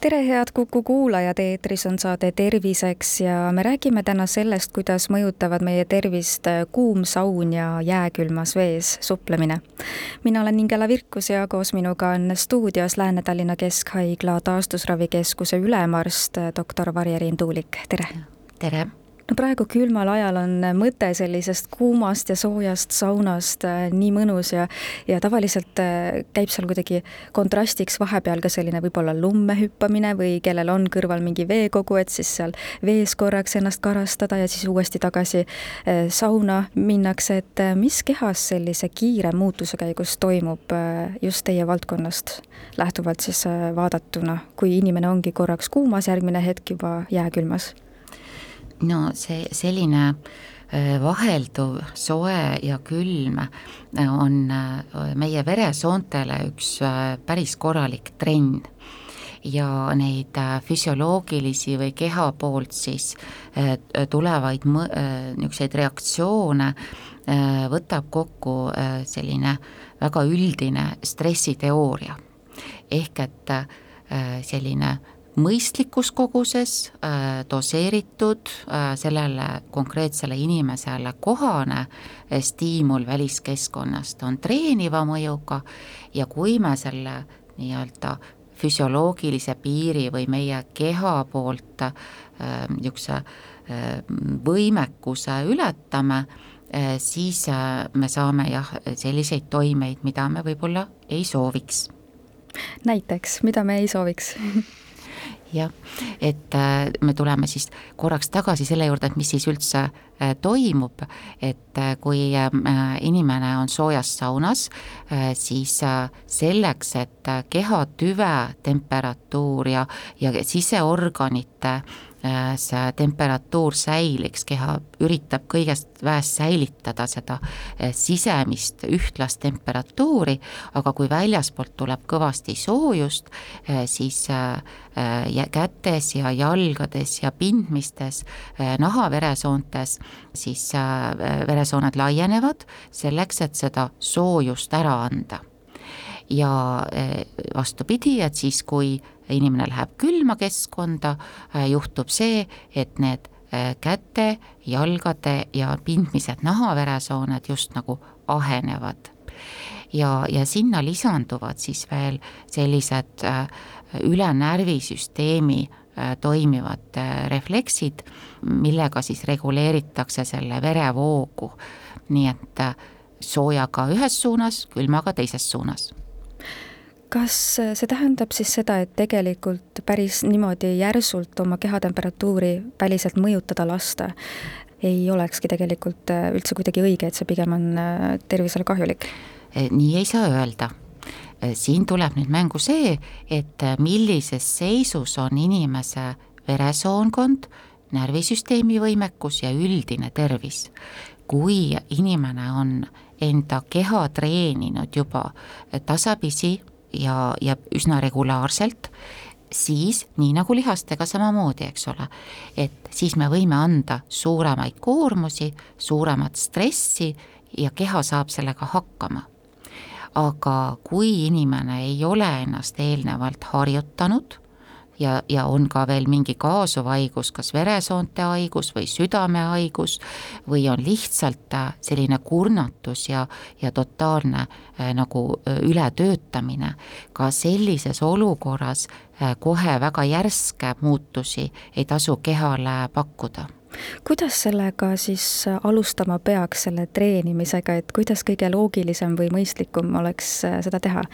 tere, head Kuku kuulajad, eetris on saade Terviseks ja me räägime täna sellest, kuidas mõjutavad meie tervist kuum saun ja jääkülmas vees suplemine. mina olen Ingela Virkus ja koos minuga on stuudios Lääne-Tallinna Keskhaigla taastusravikeskuse ülemarst, doktor Varje-Riin Tuulik, tere! tere! No praegu külmal ajal on mõte sellisest kuumast ja soojast saunast äh, nii mõnus ja, ja tavaliselt äh, käib seal kuidagi kontrastiks vahepeal ka selline võib-olla lumme hüppamine või kellel on kõrval mingi veekogu, et siis seal vees korraks ennast karastada ja siis uuesti tagasi äh, sauna minnakse, et mis kehas sellise kiire muutuse käigus toimub just teie valdkonnast lähtuvalt siis vaadatuna, kui inimene ongi korraks kuumas, järgmine hetk juba jääkülmas no see selline äh, vahelduv soe ja külm äh, on äh, meie veresoontele üks päris korralik trenn ja neid füsioloogilisi või keha poolt siis tulevaid niisuguseid reaktsioone võtab kokku selline väga üldine stressiteooria. ehk et selline mõistlikus koguses, äh, doseeritud, äh, sellele konkreetsele inimesele kohane äh, stiimul väliskeskkonnast on treeniva mõjuga ja kui me selle nii-öelda füsioloogilise piiri või meie keha poolt niisuguse võimekuse ületame, siis me saame jah, selliseid toimeid, mida me võib-olla ei sooviks. näiteks, mida me ei sooviks jah, et äh, me tuleme siis korraks tagasi selle juurde, et mis siis üldse äh, toimub, et äh, kui inimene on soojas saunas, siis selleks, et keha tüve temperatuur ja, ja siseorganite see temperatuur säiliks, keha üritab kõigest väest säilitada seda äh, sisemist ühtlast temperatuuri, aga kui väljaspoolt tuleb kõvasti soojust, äh, siis kätes ja jalgades ja pindmistes, nahaveresoontes, siis veresooned laienevad selleks, et seda soojust ära anda ja vastupidi, et siis, kui inimene läheb külma keskkonda, äh, juhtub see, et need äh, käte, jalgade ja pindmised nahaveresooned just nagu ahenevad. ja, ja sinna lisanduvad siis veel sellised üle närvisüsteemi toimivad refleksid, millega siis reguleeritakse selle verevoogu. nii et soojaga ühes suunas, külmaga teises suunas kas see tähendab siis seda, et tegelikult päris niimoodi järsult oma kehatemperatuuri väliselt mõjutada lasta ei olekski tegelikult äh, üldse kuidagi õige, et see pigem on äh, tervisele kahjulik? Äh, nii ei saa öelda. siin tuleb nüüd mängu see, et millises seisus on inimese veresoonkond, närvisüsteemi võimekus ja üldine tervis. kui inimene on enda keha treeninud juba tasapisi ja, ja üsna regulaarselt, siis nii nagu lihastega samamoodi, eks ole, et siis me võime anda suuremaid koormusi, suuremat stressi ja keha saab sellega hakkama. aga kui inimene ei ole ennast eelnevalt harjutanud ja, ja on ka veel mingi kaasuv haigus, kas veresoonte haigus või südamehaigus või on lihtsalt äh, selline kurnatus ja, ja totaalne äh, nagu äh, ületöötamine, ka sellises olukorras kohe väga järske muutusi ei tasu kehale pakkuda kuidas sellega siis alustama peaks, selle treenimisega, et kuidas kõige loogilisem või mõistlikum oleks seda teha?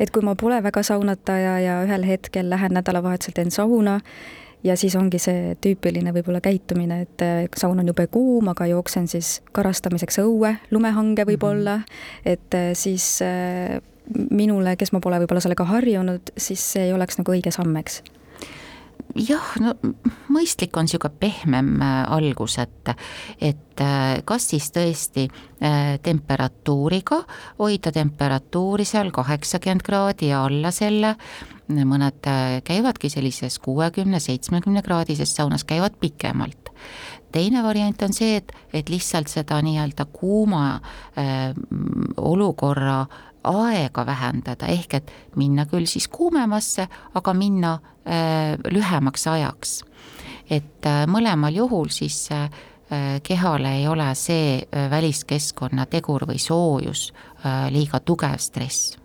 Et kui ma pole väga saunataja ja ühel hetkel lähen nädalavahetusel teen sauna ja siis ongi see tüüpiline võib-olla käitumine, et äh, saun on jube kuum, aga jooksen siis karastamiseks õue, lumehange võib-olla mm, -hmm. et äh, siis äh, minule, kes ma pole võib-olla sellega harjunud, siis see ei oleks nagu õige samm, eks jah, no mõistlik on niisugune pehmem äh, algus, et, et äh, kas siis tõesti äh, temperatuuriga, hoida temperatuuri seal kaheksakümmend kraadi ja alla selle, mõned käivadki sellises kuuekümne, seitsmekümne kraadises saunas, käivad pikemalt. teine variant on see, et, et lihtsalt seda nii-öelda kuuma äh, olukorra aega vähendada, ehk et minna küll siis kuumemasse, aga minna äh, lühemaks ajaks. et äh, mõlemal juhul siis äh, kehale ei ole see äh, väliskeskkonna tegur või soojus äh, liiga tugev stress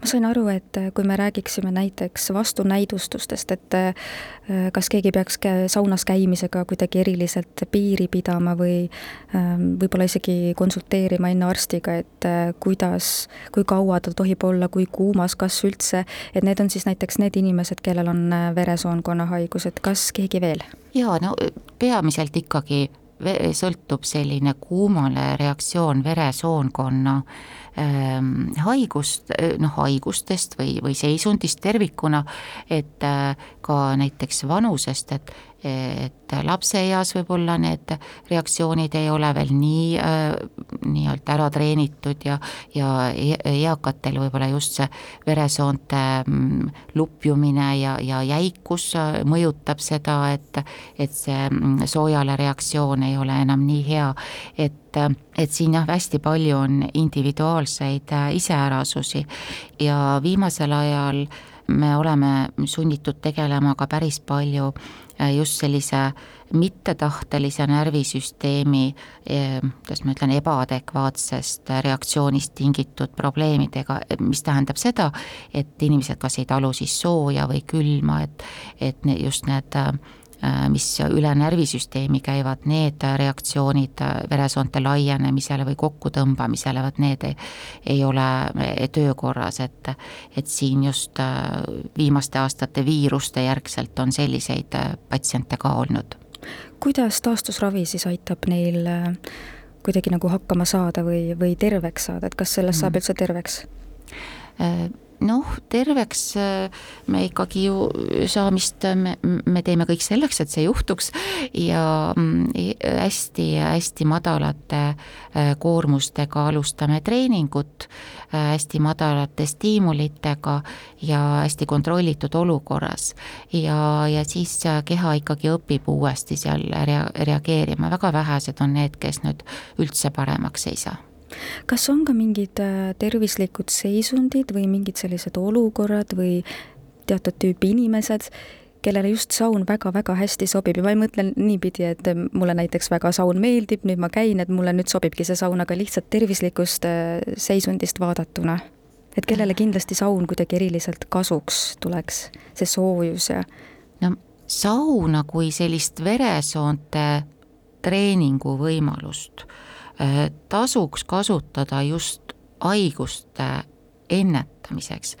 ma sain aru, et äh, kui me räägiksime näiteks vastunäidustustest, et äh, kas keegi peaks saunas käimisega kuidagi eriliselt piiri pidama või ähm, võib-olla isegi konsulteerima enne arstiga, et äh, kuidas, kui kaua ta tohib olla, kui kuumas, kas üldse, et need on siis näiteks need inimesed, kellel on veresoonkonna haigus, et kas keegi veel? jaa, no peamiselt ikkagi sõltub selline kuumale reaktsioon veresoonkonna ähm, haigust, noh haigustest või, või seisundist tervikuna, et äh, ka näiteks vanusest, et et lapseeas võib-olla need reaktsioonid ei ole veel nii äh, nii-öelda ära treenitud ja, ja e-, eakatel võib-olla just see veresoonte mm, lupjumine ja, ja jäikus äh, mõjutab seda, et, et see mm, soojale reaktsioon ei ole enam nii hea, et äh, et siin jah, hästi palju on individuaalseid iseärasusi. Ja viimasel ajal me oleme sunnitud tegelema ka päris palju Äh, just sellise mittetahtelise närvisüsteemi, äh, kuidas ma ütlen, ebaadekvaatsest reaktsioonist tingitud probleemidega, mis tähendab seda, et inimesed kas ei talu siis sooja või külma, et, et just need äh, mis üle närvisüsteemi käivad, need reaktsioonid veresoonte laienemisele või kokkutõmbamisele, vot need ei, ei ole töökorras, et et siin just äh, viimaste aastate viiruste järgselt on selliseid äh, patsiente ka olnud. kuidas taastusravi siis aitab neil kuidagi nagu hakkama saada või, või terveks saada, et kas sellest saab mm. üldse terveks? Noh, terveks äh, me ikkagi ju saamist, me, me teeme kõik selleks, et see juhtuks ja hästi-hästi mm, madalate äh, koormustega alustame treeningut, äh, hästi madalate stiimulitega ja hästi kontrollitud olukorras. ja, ja siis keha ikkagi õpib uuesti seal rea-, reageerima, väga vähesed on need, kes nüüd üldse paremaks ei saa kas on ka mingid äh, tervislikud seisundid või mingid sellised olukorrad või teatud tüüpi inimesed, kellele just saun väga-väga hästi sobib ja ma ei mõtle niipidi, et mulle näiteks väga saun meeldib, nüüd ma käin, et mulle nüüd sobibki see saun, aga lihtsalt tervislikust äh, seisundist vaadatuna. et kellele kindlasti saun kuidagi eriliselt kasuks tuleks, see soojus ja no sauna kui sellist veresoonte treeningu võimalust. Äh, tasuks kasutada just haiguste ennetamiseks,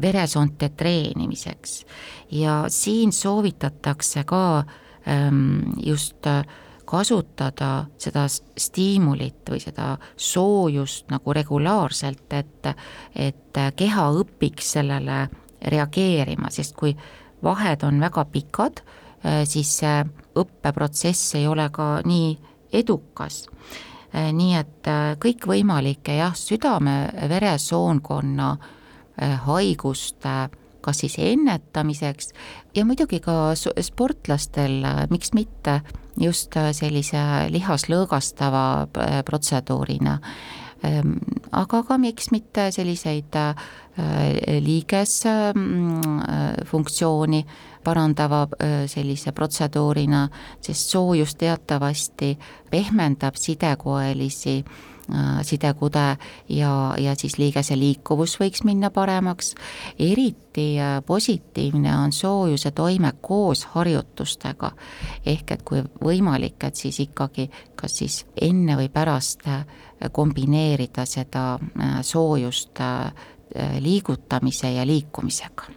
veresoonte treenimiseks. Ja siin soovitatakse ka ähm, just äh, kasutada seda stiimulit või seda soojust nagu regulaarselt, et, et keha õpiks sellele reageerima, sest kui vahed on väga pikad, siis see õppeprotsess ei ole ka nii edukas Äh, nii et äh, kõikvõimalike jah, südame-veresoonkonna äh, haiguste kas siis ennetamiseks ja muidugi ka sportlastel, miks mitte, just sellise lihas-lõõgastava protseduurina. Ähm, aga ka miks mitte selliseid liigesfunktsiooni parandava sellise protseduurina, sest soojus teatavasti pehmendab sidekoelisi sidekude ja, ja siis liigese liikuvus võiks minna paremaks. eriti positiivne on soojuse toime koos harjutustega. ehk et kui võimalik, et siis ikkagi kas siis enne või pärast kombineerida seda soojust liigutamise ja liikumisega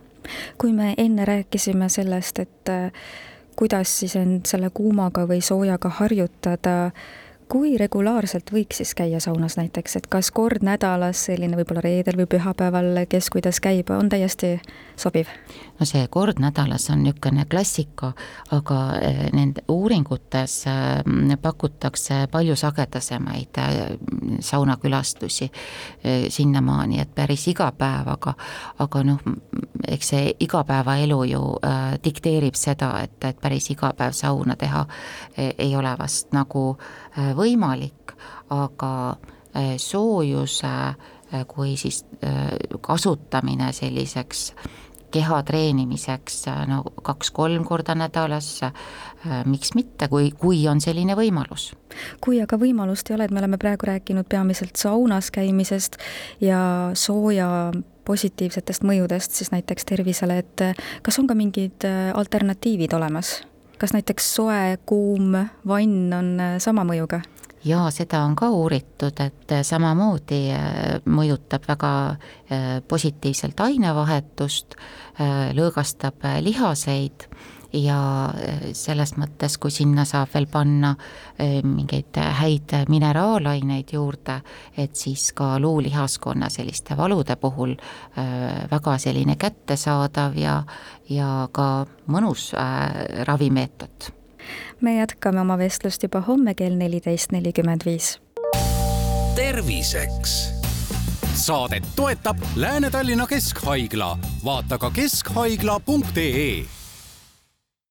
kui me enne rääkisime sellest, et äh, kuidas siis end selle kuumaga või soojaga harjutada, kui regulaarselt võiks siis käia saunas näiteks, et kas kord nädalas, selline võib-olla reedel või pühapäeval, kes kuidas käib, on täiesti sobiv? no see kord nädalas on niisugune klassika, aga eh, nende uuringutes eh, pakutakse palju sagedasemaid eh, saunakülastusi sinnamaani, et päris iga päev, aga aga noh, eks see igapäevaelu ju dikteerib seda, et, et päris iga päev sauna teha ei ole vast nagu võimalik, aga soojuse kui siis kasutamine selliseks keha treenimiseks no kaks-kolm korda nädalas, miks mitte, kui, kui on selline võimalus. kui aga võimalust ei ole, et me oleme praegu rääkinud peamiselt saunas käimisest ja sooja positiivsetest mõjudest siis näiteks tervisele, et kas on ka mingid alternatiivid olemas? Kas näiteks soe, kuum vann on sama mõjuga? jaa, seda on ka uuritud, et samamoodi äh, mõjutab väga äh, positiivselt ainevahetust, äh, lõõgastab lihaseid ja selles mõttes, kui sinna saab veel panna mingeid häid mineraalaineid juurde, et siis ka luulihaskonna selliste valude puhul väga selline kättesaadav ja, ja ka mõnus ravimeetod. Me jätkame oma vestlust juba homme kell neliteist nelikümmend viis. terviseks. Saadet toetab Lääne-Tallinna Keskhaigla, vaata ka keskhaigla.ee